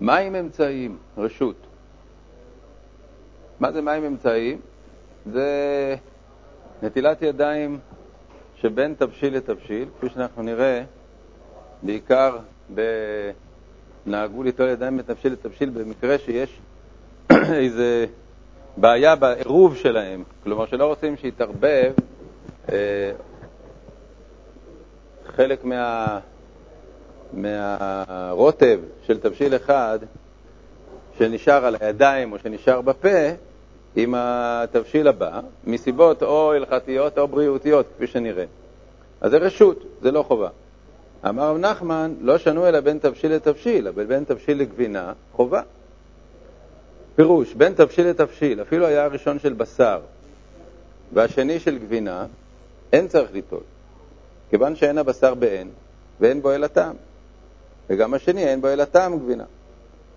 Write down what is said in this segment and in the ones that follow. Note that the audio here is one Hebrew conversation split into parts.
מים אמצעיים, רשות. מה זה מים אמצעיים? זה נטילת ידיים שבין תבשיל לתבשיל, כפי שאנחנו נראה, בעיקר נהגו ליטול ידיים מתבשיל לתבשיל במקרה שיש איזה בעיה בעירוב שלהם, כלומר שלא רוצים שיתערבב אה, חלק מה... מהרוטב של תבשיל אחד שנשאר על הידיים או שנשאר בפה עם התבשיל הבא, מסיבות או הלכתיות או בריאותיות, כפי שנראה. אז זה רשות, זה לא חובה. אמר רב נחמן, לא שנו אלא בין תבשיל לתבשיל, אבל בין תבשיל לגבינה, חובה. פירוש, בין תבשיל לתבשיל, אפילו היה הראשון של בשר והשני של גבינה, אין צריך ליטול, כיוון שאין הבשר באין ואין בו אלא טעם. וגם השני אין בו אלא טעם גבינה.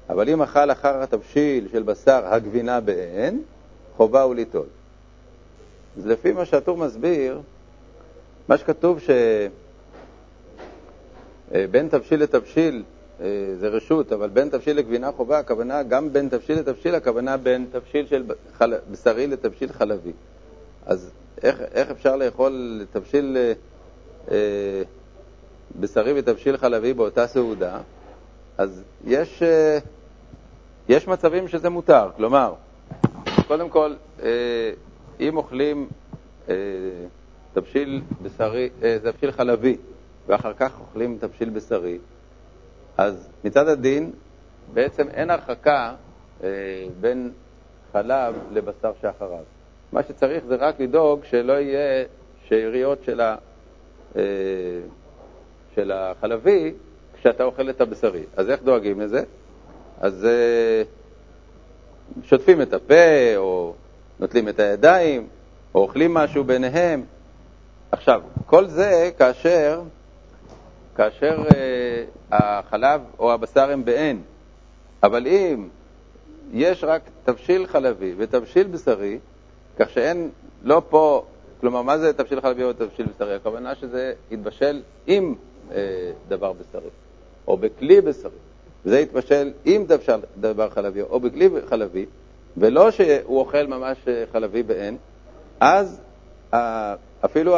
אבל אם אכל אחר התבשיל של בשר הגבינה באין, חובה הוא ליטול. אז לפי מה שהטור מסביר, מה שכתוב שבין אה, תבשיל לתבשיל אה, זה רשות, אבל בין תבשיל לגבינה חובה, הכוונה גם בין תבשיל לתבשיל, הכוונה בין תבשיל של חל... בשרי לתבשיל חלבי. אז איך, איך אפשר לאכול תבשיל אה, בשרי ותבשיל חלבי באותה סעודה, אז יש, אה, יש מצבים שזה מותר. כלומר, קודם כל, אה, אם אוכלים אה, תבשיל, בשרי, תבשיל חלבי ואחר כך אוכלים תבשיל בשרי, אז מצד הדין בעצם אין הרחקה בין חלב לבשר שאחריו. מה שצריך זה רק לדאוג שלא יהיה שאריות של ה... של החלבי כשאתה אוכל את הבשרי. אז איך דואגים לזה? אז uh, שוטפים את הפה, או נוטלים את הידיים, או אוכלים משהו ביניהם. עכשיו, כל זה כאשר, כאשר uh, החלב או הבשר הם בעין. אבל אם יש רק תבשיל חלבי ותבשיל בשרי, כך שאין, לא פה, כלומר, מה זה תבשיל חלבי או תבשיל בשרי? הכוונה שזה יתבשל עם אה, דבר בשרי, או בכלי בשרי. זה יתבשל עם דבר חלבי או בכלי חלבי, ולא שהוא אוכל ממש אה, חלבי בעין, אז אפילו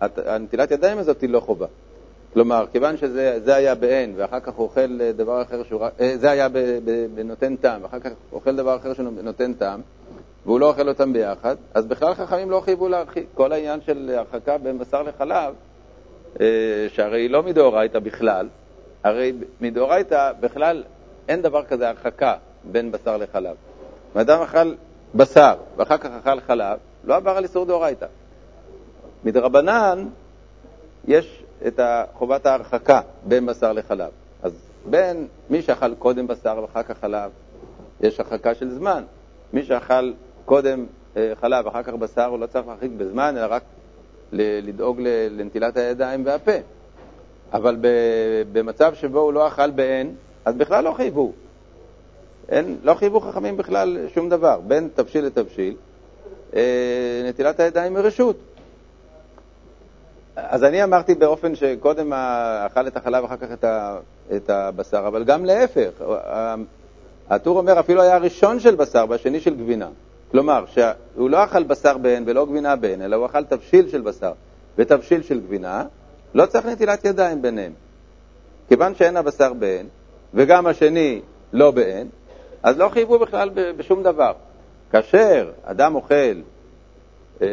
הנטילת ידיים הזאת היא לא חובה. כלומר, כיוון שזה היה בעין, ואחר כך הוא אוכל אה, דבר אחר שהוא... זה היה בנותן טעם, ואחר כך אוכל דבר אחר שנותן טעם, והוא לא אוכל אותם ביחד, אז בכלל חכמים לא חייבו להרחיק. כל העניין של הרחקה בין בשר לחלב אה, שהרי היא לא מדאורייתא בכלל, הרי מדאורייתא בכלל אין דבר כזה הרחקה בין בשר לחלב. אם אדם אכל בשר ואחר כך אכל חלב, לא עבר על איסור דאורייתא. מדרבנן יש את חובת ההרחקה בין בשר לחלב. אז בין מי שאכל קודם בשר ואחר כך חלב, יש הרחקה של זמן. מי שאכל קודם אה, חלב ואחר כך בשר, הוא לא צריך להרחיק בזמן, אלא רק לדאוג לנטילת הידיים והפה. אבל במצב שבו הוא לא אכל בעין, אז בכלל לא חייבו. אין, לא חייבו חכמים בכלל שום דבר, בין תבשיל לתבשיל, אה, נטילת הידיים מרשות. אז אני אמרתי באופן שקודם אכל את החלב, אחר כך את, ה, את הבשר, אבל גם להפך. הטור אומר, אפילו היה הראשון של בשר והשני של גבינה. כלומר, שהוא לא אכל בשר בעין ולא גבינה בעין, אלא הוא אכל תבשיל של בשר ותבשיל של גבינה, לא צריך נטילת ידיים ביניהם. כיוון שאין הבשר בעין, וגם השני לא בעין, אז לא חייבו בכלל בשום דבר. כאשר אדם אוכל אה,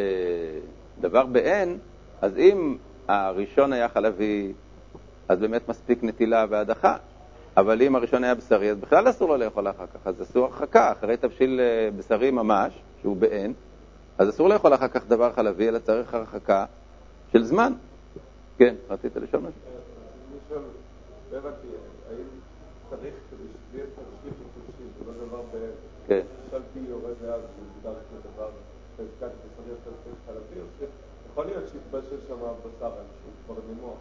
דבר בעין, אז אם הראשון היה חלבי, אז באמת מספיק נטילה והדחה. אבל אם הראשון היה בשרי, אז בכלל אסור לו לאכול אחר כך, אז אסור הרחקה, אחרי תבשיל אה, בשרי ממש, שהוא בעין, אז אסור לאכול אחר כך דבר חלבי, אלא צריך הרחקה של זמן. כן, רצית לשאול משהו? לא הבנתי, האם צריך בשביל תבשיל ותבשיל, זה לא דבר ב... כן. שאלתי יורד מוגדר כדבר חזקת בשרי חזקת חלבי, או שיכול להיות שיתבשל שם בשר, שהוא כבר נמוח,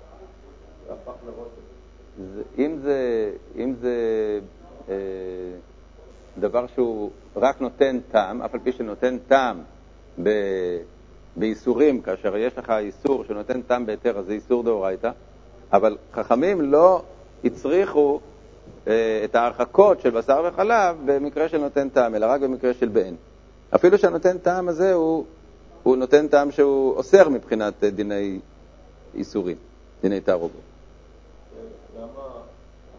והפך לרוטב. אם זה, אם זה אה, דבר שהוא רק נותן טעם, אף על פי שנותן טעם ב, באיסורים, כאשר יש לך איסור שנותן טעם בהיתר, אז זה איסור דאורייתא, אבל חכמים לא הצריכו אה, את ההרחקות של בשר וחלב במקרה של נותן טעם, אלא רק במקרה של בעין. אפילו שהנותן טעם הזה הוא, הוא נותן טעם שהוא אוסר מבחינת אה, דיני איסורים, דיני תערוגות.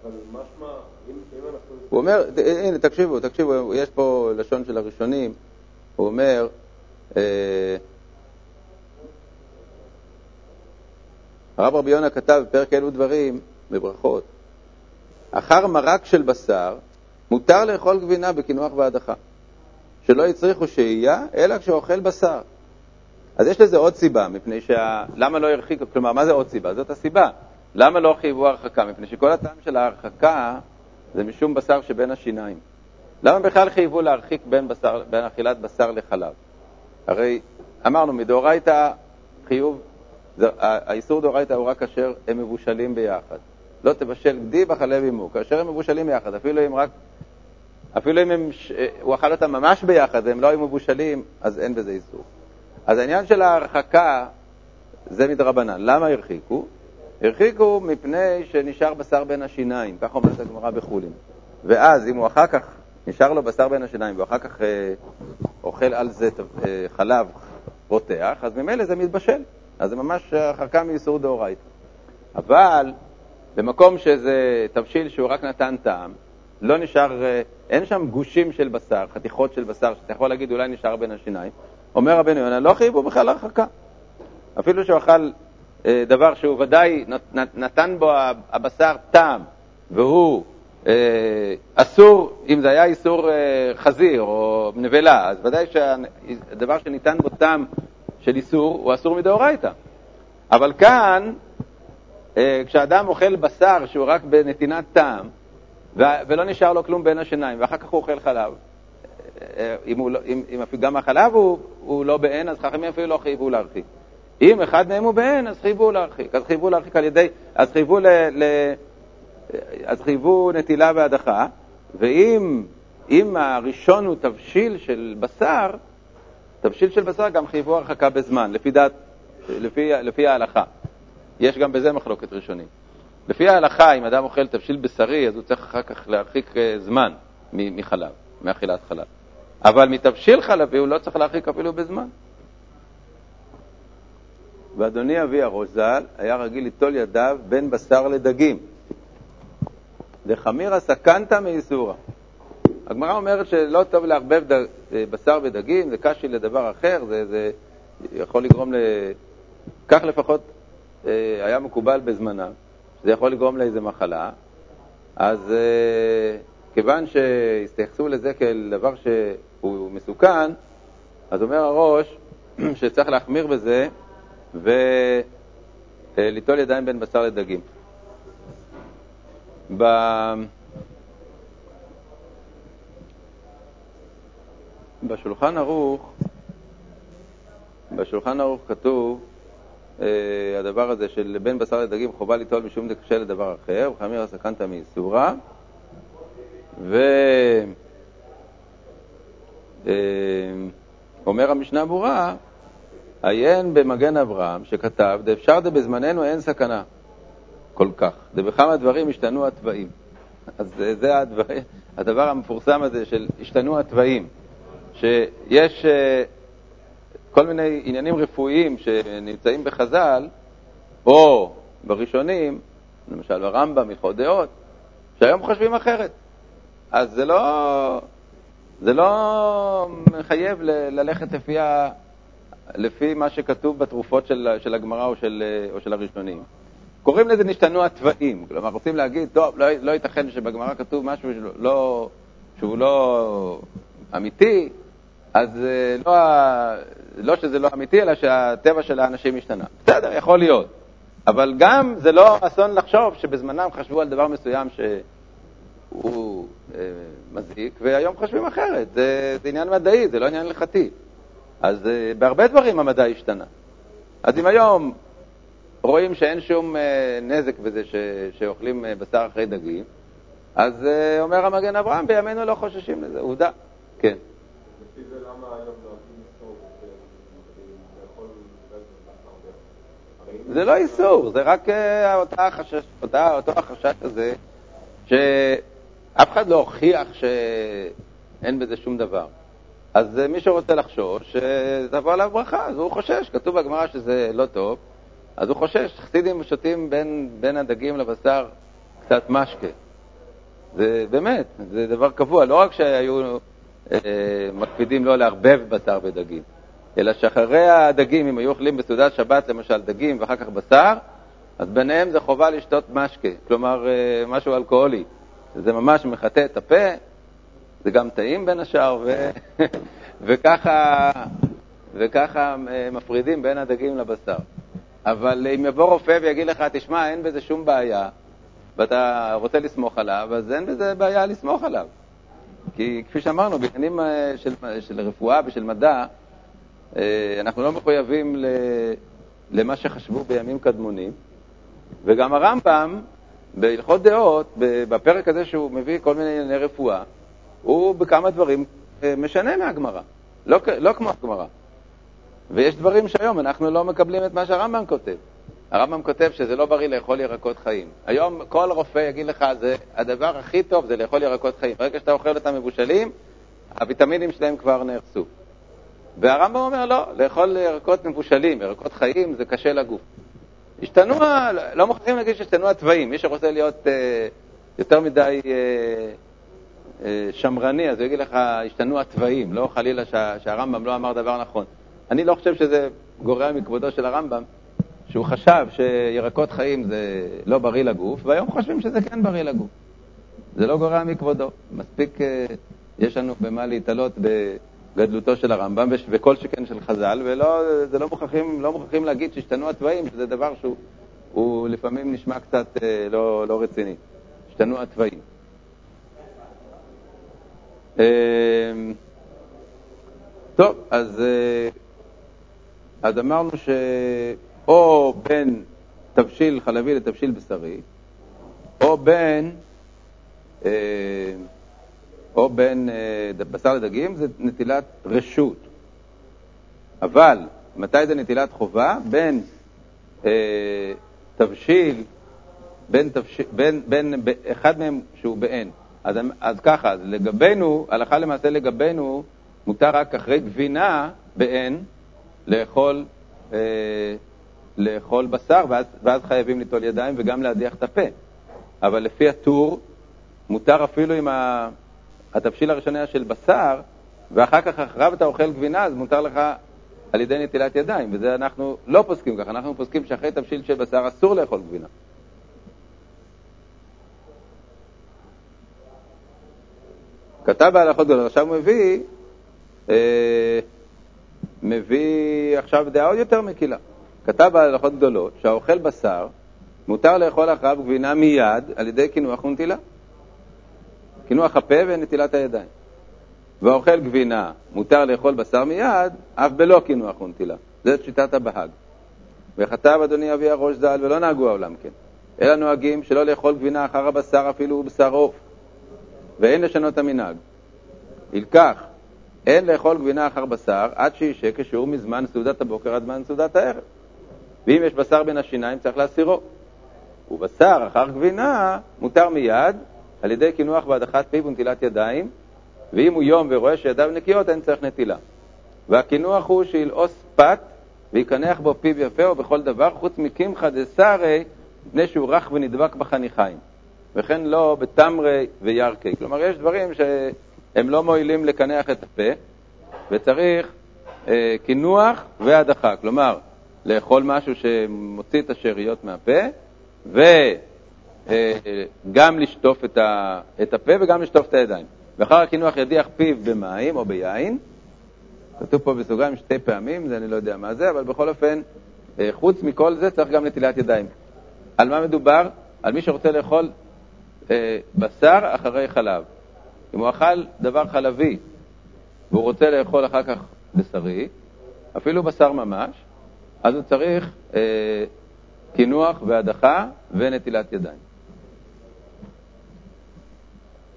אם, אנחנו... הוא אומר, הנה, תקשיבו, תקשיבו, יש פה לשון של הראשונים, הוא אומר, אה, הרב רבי יונה כתב בפרק אלו דברים, בברכות, אחר מרק של בשר מותר לאכול גבינה בקינוח והדחה, שלא הצריכו שהייה, אלא כשאוכל בשר. אז יש לזה עוד סיבה, מפני שה... למה לא הרחיקו, כלומר, מה זה עוד סיבה? זאת הסיבה. למה לא חייבו הרחקה? מפני שכל הטעם של ההרחקה זה משום בשר שבין השיניים. למה בכלל חייבו להרחיק בין, בשר, בין אכילת בשר לחלב? הרי אמרנו, מדאורייתא חיוב, האיסור דאורייתא הוא רק כאשר הם מבושלים ביחד. לא תבשל גדי בחלב עמו, כאשר הם מבושלים ביחד, אפילו אם רק, אפילו אם הם, הוא אכל אותם ממש ביחד והם לא היו מבושלים, אז אין בזה איסור. אז העניין של ההרחקה זה מדרבנן. למה הרחיקו? הרחיקו מפני שנשאר בשר בין השיניים, כך אומרת הגמרא בחולין. ואז אם הוא אחר כך, נשאר לו בשר בין השיניים, ואחר כך אה, אוכל על זה אה, חלב רותח, אז ממילא זה מתבשל. אז זה ממש הרחקה מאיסור דאורייתא. אבל במקום שזה תבשיל שהוא רק נתן טעם, לא נשאר, אה, אין שם גושים של בשר, חתיכות של בשר, שאתה יכול להגיד אולי נשאר בין השיניים. אומר רבנו יונה, לא חייבו בכלל הרחקה. אפילו שהוא אכל דבר שהוא ודאי נתן בו הבשר טעם, והוא אה, אסור, אם זה היה איסור אה, חזיר או נבלה, אז ודאי שהדבר שניתן בו טעם של איסור הוא אסור מדאורייתא. אבל כאן, אה, כשאדם אוכל בשר שהוא רק בנתינת טעם, ולא נשאר לו כלום בין השיניים, ואחר כך הוא אוכל חלב, אה, אם, לא, אם, אם גם החלב הוא, הוא לא בעין, אז חכמים אפילו לא חייבו להרחיק. אם אחד מהם הוא בעין, אז חייבו להרחיק. אז חייבו להרחיק על ידי, אז חייבו, ל, ל, אז חייבו נטילה והדחה, ואם אם הראשון הוא תבשיל של בשר, תבשיל של בשר גם חייבו הרחקה בזמן, לפי, דעת, לפי, לפי ההלכה. יש גם בזה מחלוקת ראשונית. לפי ההלכה, אם אדם אוכל תבשיל בשרי, אז הוא צריך אחר כך להרחיק אה, זמן מחלב, מאכילת חלב. אבל מתבשיל חלבי הוא לא צריך להרחיק אפילו בזמן. ואדוני אבי הראש ז"ל היה רגיל ליטול ידיו בין בשר לדגים. דחמירא סכנתא מאיסורא. הגמרא אומרת שלא טוב לערבב ד... בשר ודגים, זה קשי לדבר אחר, זה, זה יכול לגרום ל... כך לפחות אה, היה מקובל בזמנה, זה יכול לגרום לאיזה מחלה, אז אה, כיוון שהסתייחסו לזה כאל דבר שהוא מסוכן, אז אומר הראש שצריך להחמיר בזה וליטול ידיים בין בשר לדגים. ב... בשולחן ערוך, בשולחן ערוך כתוב אה, הדבר הזה של בין בשר לדגים חובה ליטול משום דקשה לדבר אחר, וחמיר הסכנת מאיסורה, ואומר אה, המשנה ברורה, עיין במגן אברהם שכתב, דאפשר דבזמננו אין סכנה כל כך, דבכמה דברים השתנו התוואים. אז זה הדבר, הדבר המפורסם הזה של השתנו התוואים. שיש אה, כל מיני עניינים רפואיים שנמצאים בחז"ל, או בראשונים, למשל ברמב"ם, הלכות דעות, שהיום חושבים אחרת. אז זה לא, זה לא מחייב ללכת לפי, לפי מה שכתוב בתרופות של, של הגמרא או של, או של הראשונים. קוראים לזה נשתנו התוואים, כלומר רוצים להגיד, טוב, לא, לא ייתכן שבגמרא כתוב משהו לא, שהוא לא אמיתי, אז אה, לא, לא שזה לא אמיתי, אלא שהטבע של האנשים השתנה. בסדר, יכול להיות. אבל גם זה לא אסון לחשוב שבזמנם חשבו על דבר מסוים שהוא אה, מזיק, והיום חושבים אחרת. זה, זה עניין מדעי, זה לא עניין הלכתי. אז אה, בהרבה דברים המדע השתנה. אז אם היום רואים שאין שום אה, נזק בזה ש, שאוכלים אה, בשר אחרי דגים, אז אה, אומר המגן אברהם, בימינו לא חוששים לזה, עובדה. כן. לפי זה למה היום נוהגים לסתור לאכול בשר זה לא איסור, זה רק אה, אותה החשש, אותה, אותו החשש הזה, שאף אחד לא הוכיח שאין בזה שום דבר. אז אה, מי שרוצה לחשוש, תבוא עליו ברכה, אז הוא חושש. כתוב בגמרא שזה לא טוב, אז הוא חושש. חסידים שותים בין, בין הדגים לבשר קצת משקה. זה באמת, זה דבר קבוע. לא רק שהיו אה, מקפידים לא לערבב בשר ודגים, אלא שאחרי הדגים, אם היו אוכלים בסעודת שבת למשל דגים ואחר כך בשר, אז ביניהם זה חובה לשתות משקה, כלומר אה, משהו אלכוהולי. זה ממש מחטא את הפה, זה גם טעים בין השאר, ו... וככה, וככה אה, מפרידים בין הדגים לבשר. אבל אם יבוא רופא ויגיד לך, תשמע, אין בזה שום בעיה, ואתה רוצה לסמוך עליו, אז אין בזה בעיה לסמוך עליו. כי כפי שאמרנו, בעניינים אה, של, של רפואה ושל מדע, אה, אנחנו לא מחויבים למה שחשבו בימים קדמונים, וגם הרמב"ם, בהלכות דעות, בפרק הזה שהוא מביא כל מיני ענייני רפואה, הוא בכמה דברים אה, משנה מהגמרא, לא, לא כמו הגמרא. ויש דברים שהיום אנחנו לא מקבלים את מה שהרמב"ם כותב. הרמב"ם כותב שזה לא בריא לאכול ירקות חיים. היום כל רופא יגיד לך, זה, הדבר הכי טוב זה לאכול ירקות חיים. ברגע שאתה אוכל אותם מבושלים, הוויטמינים שלהם כבר נהרסו. והרמב"ם אומר, לא, לאכול ירקות מבושלים, ירקות חיים, זה קשה לגוף. השתנו, לא מוכרחים להגיד שהשתנו התוואים. מי שרוצה להיות אה, יותר מדי אה, שמרני, אז הוא יגיד לך, השתנו התוואים, לא חלילה שה, שהרמב"ם לא אמר דבר נכון. אני לא חושב שזה גורע מכבודו של הרמב"ם, שהוא חשב שירקות חיים זה לא בריא לגוף, והיום חושבים שזה כן בריא לגוף. זה לא גורע מכבודו. מספיק אה, יש לנו במה להתעלות בגדלותו של הרמב"ם, וכל שכן של חז"ל, ולא לא מוכרחים, לא מוכרחים להגיד שהשתנו התוואים, שזה דבר שהוא לפעמים נשמע קצת אה, לא, לא רציני. השתנו התוואים. אמ, טוב, אז, אה, אז אמרנו שאו בין תבשיל חלבי לתבשיל בשרי, או בין, אה, או בין אה, בשר לדגים, זה נטילת רשות. אבל מתי זה נטילת חובה? בין תבשיל, בין, תבשיל, בין, בין, בין אחד מהם שהוא בעין, אז, אז ככה, אז לגבינו, הלכה למעשה לגבינו, מותר רק אחרי גבינה בעין לאכול, אה, לאכול בשר, ואז, ואז חייבים ליטול ידיים וגם להדיח את הפה. אבל לפי הטור, מותר אפילו אם התבשיל הראשון היה של בשר, ואחר כך אחריו אתה אוכל גבינה, אז מותר לך על ידי נטילת ידיים, וזה אנחנו לא פוסקים ככה, אנחנו פוסקים שאחרי תבשיל של בשר אסור לאכול גבינה. כתב בהלכות גדולות, עכשיו הוא מביא, אה, מביא עכשיו דעה עוד יותר מקילה. כתב בהלכות גדולות שהאוכל בשר, מותר לאכול אחריו גבינה מיד על ידי קינוח ונטילה. קינוח הפה ונטילת הידיים. והאוכל גבינה, מותר לאכול בשר מיד, אף בלא קינוח ונטילה. זאת שיטת הבהג. וכתב אדוני אבי הראש ז"ל, ולא נהגו העולם כן, אלא נוהגים שלא לאכול גבינה אחר הבשר אפילו בשר עוף, ואין לשנות המנהג. ילקח, אין לאכול גבינה אחר בשר עד שישה כשהוא מזמן סעודת הבוקר עד זמן סעודת הערב. ואם יש בשר בין השיניים צריך להסירו. ובשר אחר גבינה מותר מיד על ידי קינוח והדחת פיו ונטילת ידיים, ואם הוא יום ורואה שידיו נקיות אין צריך נטילה. והקינוח הוא שילעוס פת ויקנח בו פיו יפה או בכל דבר, חוץ מקמחא דסרי, מפני שהוא רך ונדבק בחניכיים. וכן לא בתמרי וירקי. כלומר, יש דברים שהם לא מועילים לקנח את הפה, וצריך אה, קינוח והדחה. כלומר, לאכול משהו שמוציא את השאריות מהפה, וגם אה, לשטוף את, ה, את הפה וגם לשטוף את הידיים. ואחר הקינוח ידיח פיו במים או ביין. כתוב פה בסוגריים שתי פעמים, זה אני לא יודע מה זה, אבל בכל אופן, אה, חוץ מכל זה צריך גם נטילת ידיים. על מה מדובר? על מי שרוצה לאכול אה, בשר אחרי חלב. אם הוא אכל דבר חלבי והוא רוצה לאכול אחר כך בשרי, אפילו בשר ממש, אז הוא צריך אה, קינוח והדחה ונטילת ידיים.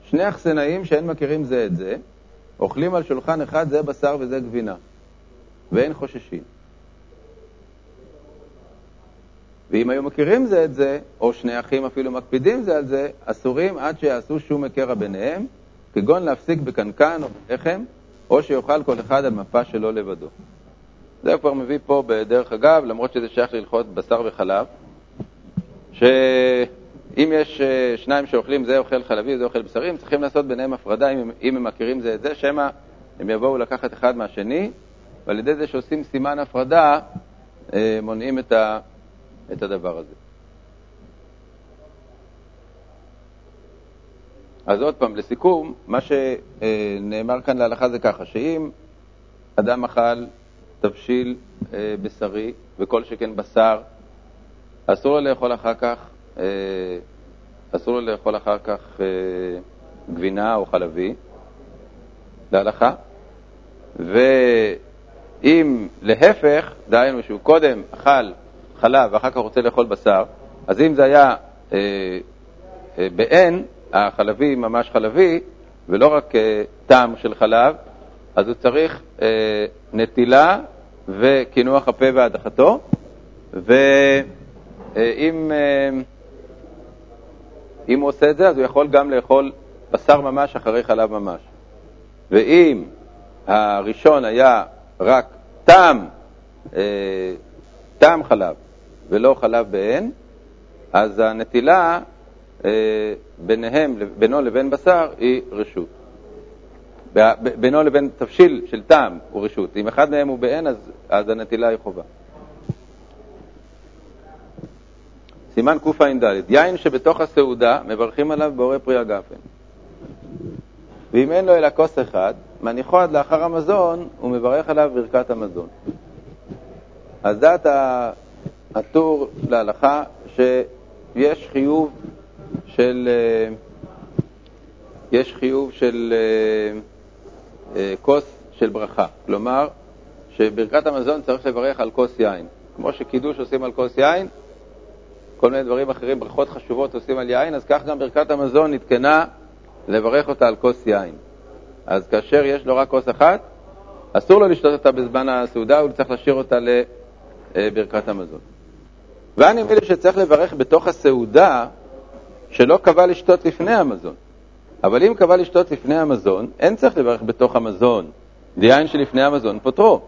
שני אכסנאים שאין מכירים זה את זה, אוכלים על שולחן אחד זה בשר וזה גבינה, ואין חוששים. ואם היו מכירים זה את זה, או שני אחים אפילו מקפידים זה על זה, אסורים עד שיעשו שום הקרע ביניהם, כגון להפסיק בקנקן או בלחם, או שיאכל כל אחד על מפה שלו לבדו. זה הוא כבר מביא פה בדרך אגב, למרות שזה שייך להלכות בשר וחלב, שאם יש אה, שניים שאוכלים, זה אוכל חלבי וזה אוכל בשרים, צריכים לעשות ביניהם הפרדה אם, אם הם מכירים זה את זה, שמא הם יבואו לקחת אחד מהשני, ועל ידי זה שעושים סימן הפרדה, אה, מונעים את, ה, את הדבר הזה. אז עוד פעם, לסיכום, מה שנאמר כאן להלכה זה ככה, שאם אדם אכל תבשיל אה, בשרי, וכל שכן בשר, אסור לו לאכול אחר כך, אה, אסור לו לאכול אחר כך אה, גבינה או חלבי, להלכה, ואם להפך, דהיינו שהוא קודם אכל חלב ואחר כך רוצה לאכול בשר, אז אם זה היה אה, אה, בעין, החלבי ממש חלבי, ולא רק אה, טעם של חלב, אז הוא צריך אה, נטילה וקינוח הפה והדחתו, ואם אה, אם הוא עושה את זה, אז הוא יכול גם לאכול בשר ממש אחרי חלב ממש. ואם הראשון היה רק טעם, אה, טעם חלב ולא חלב בעין, אז הנטילה אה, ביניהם, בינו לבין בשר היא רשות. בינו לבין תבשיל של טעם הוא רשות. אם אחד מהם הוא בעין, אז, אז הנטילה היא חובה. סימן קע"ד, יין שבתוך הסעודה מברכים עליו בורא פרי הגפן. ואם אין לו אלא כוס אחד, מניחו עד לאחר המזון ומברך עליו ברכת המזון. אז דעת הטור להלכה שיש חיוב של, אה, יש חיוב של אה, אה, כוס של ברכה. כלומר, שברכת המזון צריך לברך על כוס יין. כמו שקידוש עושים על כוס יין, כל מיני דברים אחרים, ברכות חשובות עושים על יין, אז כך גם ברכת המזון נתקנה לברך אותה על כוס יין. אז כאשר יש לו רק כוס אחת, אסור לו לשתות אותה בזמן הסעודה, הוא צריך להשאיר אותה לברכת המזון. ואני אומר שצריך לברך בתוך הסעודה שלא קבע לשתות לפני המזון. אבל אם קבע לשתות לפני המזון, אין צריך לברך בתוך המזון. דיין שלפני המזון פותרו.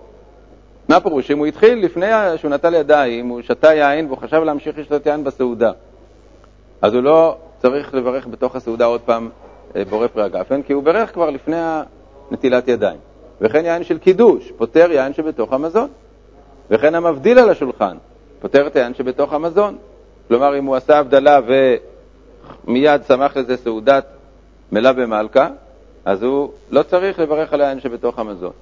מה פירוש? אם הוא התחיל לפני שהוא נטל ידיים, הוא שתה יין והוא חשב להמשיך לשתות יין בסעודה, אז הוא לא צריך לברך בתוך הסעודה עוד פעם אה, בורא פרי הגפן, כי הוא ברך כבר לפני נטילת ידיים. וכן יין של קידוש, פותר יין שבתוך המזון. וכן המבדיל על השולחן, פותר את היין שבתוך המזון. כלומר, אם הוא עשה הבדלה ומיד צמח לזה סעודת מלה במלכה, אז הוא לא צריך לברך על היין שבתוך המזון.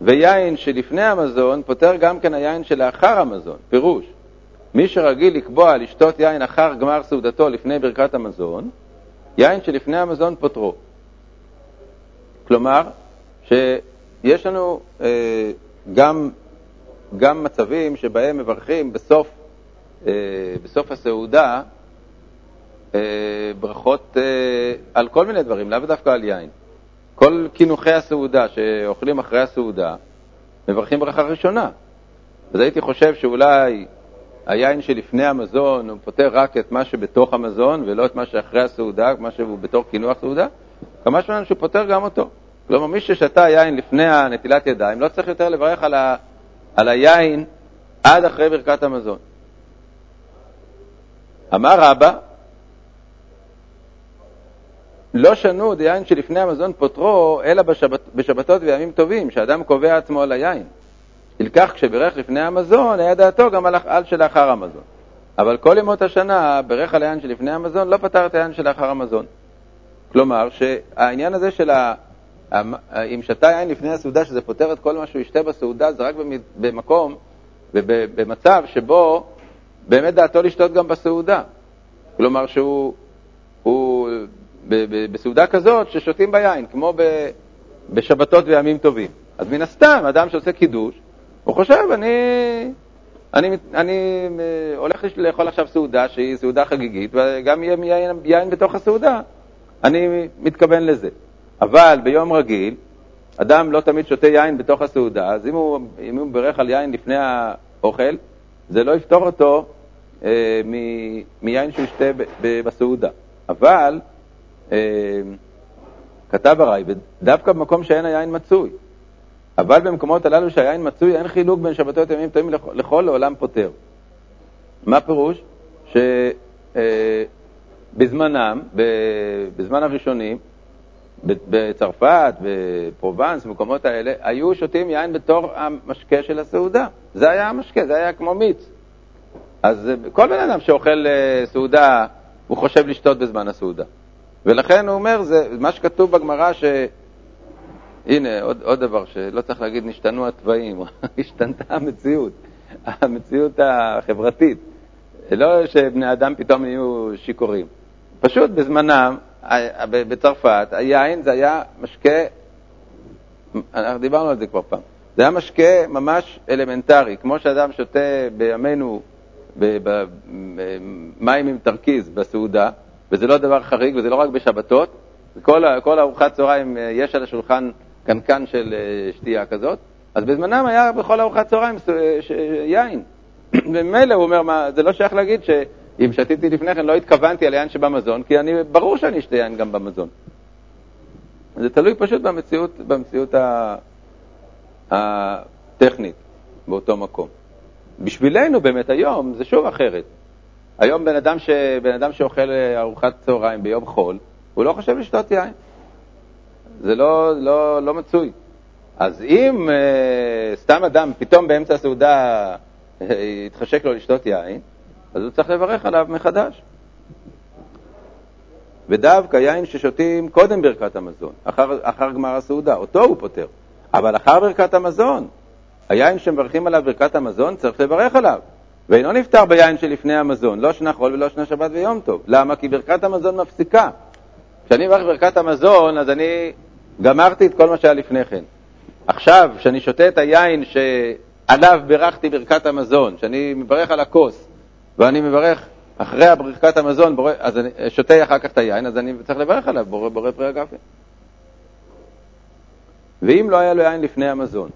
ויין שלפני המזון פותר גם כן היין שלאחר המזון. פירוש, מי שרגיל לקבוע לשתות יין אחר גמר סעודתו לפני ברכת המזון, יין שלפני המזון פותרו. כלומר, שיש לנו אה, גם, גם מצבים שבהם מברכים בסוף, אה, בסוף הסעודה אה, ברכות אה, על כל מיני דברים, לאו דווקא על יין. כל קינוחי הסעודה שאוכלים אחרי הסעודה, מברכים ברכה ראשונה. אז הייתי חושב שאולי היין שלפני המזון הוא פותר רק את מה שבתוך המזון ולא את מה שאחרי הסעודה, מה שהוא בתור קינוח סעודה, כמה שהוא פותר גם אותו. כלומר, מי ששתה יין לפני הנטילת ידיים לא צריך יותר לברך על, ה, על היין עד אחרי ברכת המזון. אמר רבא, לא שנו דיין שלפני המזון פותרו, אלא בשבת, בשבתות וימים טובים, שאדם קובע עצמו על היין. ילקח כשבירך לפני המזון, היה דעתו גם על, על שלאחר המזון. אבל כל ימות השנה, ברך על היין שלפני המזון, לא פתר את היין שלאחר המזון. כלומר, שהעניין הזה של. אם שתה יין לפני הסעודה, שזה פותר את כל מה שהוא ישתה בסעודה, זה רק במקום, במצב שבו באמת דעתו לשתות גם בסעודה. כלומר, שהוא הוא, בסעודה כזאת ששותים ביין, כמו בשבתות וימים טובים. אז מן הסתם, אדם שעושה קידוש, הוא חושב, אני, אני, אני אה, הולך לאכול עכשיו סעודה שהיא סעודה חגיגית, וגם יהיה יין, יין בתוך הסעודה, אני מתכוון לזה. אבל ביום רגיל, אדם לא תמיד שותה יין בתוך הסעודה, אז אם הוא, אם הוא בירך על יין לפני האוכל, זה לא יפתור אותו אה, מיין שהוא ישתה בסעודה. אבל אה, כתב הרי, דווקא במקום שאין היין מצוי. אבל במקומות הללו שהיין מצוי, אין חילוק בין שבתות ימים טועים לכל לעולם פותר. מה פירוש? שבזמנם, בזמן הראשונים, בצרפת, בפרובנס, במקומות האלה, היו שותים יין בתור המשקה של הסעודה. זה היה המשקה, זה היה כמו מיץ. אז כל בן אדם שאוכל אה, סעודה, הוא חושב לשתות בזמן הסעודה. ולכן הוא אומר, זה מה שכתוב בגמרא, ש... הנה, עוד, עוד דבר שלא צריך להגיד, נשתנו התוואים, השתנתה המציאות, המציאות החברתית. לא שבני אדם פתאום יהיו שיכורים. פשוט בזמנם, בצרפת, היין זה היה משקה, אנחנו דיברנו על זה כבר פעם, זה היה משקה ממש אלמנטרי, כמו שאדם שותה בימינו מים עם תרכיז בסעודה, וזה לא דבר חריג, וזה לא רק בשבתות, כל, כל ארוחת צהריים אה, יש על השולחן קנקן של אה, שתייה כזאת, אז בזמנם היה בכל ארוחת צהריים אה, יין. וממילא הוא אומר, מה, זה לא שייך להגיד שאם שתיתי לפני כן לא התכוונתי על יין שבמזון, כי אני, ברור שאני אשתה יין גם במזון. זה תלוי פשוט במציאות, במציאות הטכנית באותו מקום. בשבילנו באמת היום זה שוב אחרת. היום בן אדם, ש... בן אדם שאוכל ארוחת צהריים ביום חול, הוא לא חושב לשתות יין. זה לא, לא, לא מצוי. אז אם אה, סתם אדם פתאום באמצע הסעודה אה, יתחשק לו לשתות יין, אז הוא צריך לברך עליו מחדש. ודווקא יין ששותים קודם ברכת המזון, אחר, אחר גמר הסעודה, אותו הוא פותר. אבל אחר ברכת המזון, היין שמברכים עליו ברכת המזון, צריך לברך עליו. ואינו נפטר ביין שלפני המזון, לא שנה חול ולא שנה שבת ויום טוב. למה? כי ברכת המזון מפסיקה. כשאני מברך ברכת המזון, אז אני גמרתי את כל מה שהיה לפני כן. עכשיו, כשאני שותה את היין שעליו בירכתי ברכת המזון, כשאני מברך על הכוס, ואני מברך אחרי ברכת המזון, בורא, אז אני שותה אחר כך את היין, אז אני צריך לברך עליו, בורא, בורא פרי הגפן. ואם לא היה לו יין לפני המזון,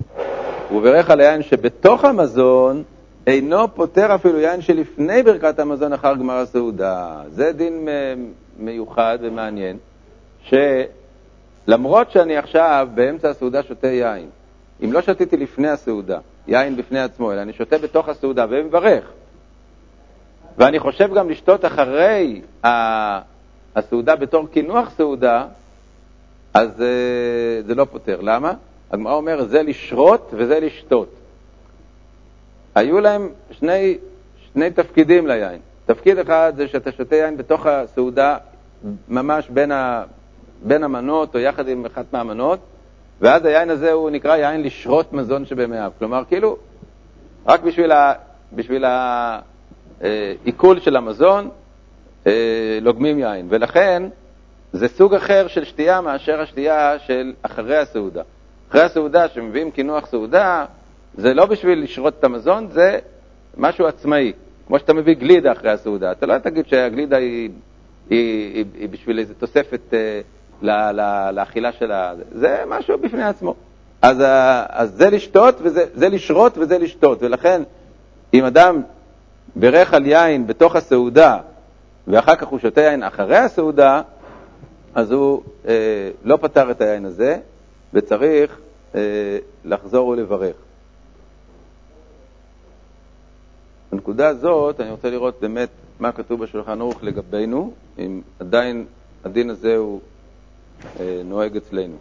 הוא בירך על היין שבתוך המזון, אינו פותר אפילו יין שלפני ברכת המזון אחר גמר הסעודה. זה דין מיוחד ומעניין, שלמרות שאני עכשיו באמצע הסעודה שותה יין, אם לא שתיתי לפני הסעודה, יין בפני עצמו, אלא אני שותה בתוך הסעודה ומברך, ואני חושב גם לשתות אחרי הסעודה בתור קינוח סעודה, אז אה, זה לא פותר. למה? הגמרא אומרת, זה לשרות וזה לשתות. היו להם שני, שני תפקידים ליין. תפקיד אחד זה שאתה שותה יין בתוך הסעודה, ממש בין, ה, בין המנות או יחד עם אחת מהמנות, ואז היין הזה הוא נקרא יין לשרות מזון שבמאיו. כלומר, כאילו, רק בשביל, ה, בשביל העיכול של המזון אה, לוגמים יין. ולכן, זה סוג אחר של שתייה מאשר השתייה של אחרי הסעודה. אחרי הסעודה, שמביאים קינוח סעודה, זה לא בשביל לשרות את המזון, זה משהו עצמאי. כמו שאתה מביא גלידה אחרי הסעודה. אתה לא תגיד שהגלידה היא, היא, היא, היא בשביל איזו תוספת אה, לה, לה, לאכילה של ה... זה משהו בפני עצמו. אז, אה, אז זה לשתות, וזה, זה לשרות וזה לשתות. ולכן, אם אדם בירך על יין בתוך הסעודה, ואחר כך הוא שותה יין אחרי הסעודה, אז הוא אה, לא פתר את היין הזה, וצריך אה, לחזור ולברך. בנקודה הזאת אני רוצה לראות באמת מה כתוב בשולחן ערוך לגבינו, אם עדיין הדין הזה הוא אה, נוהג אצלנו.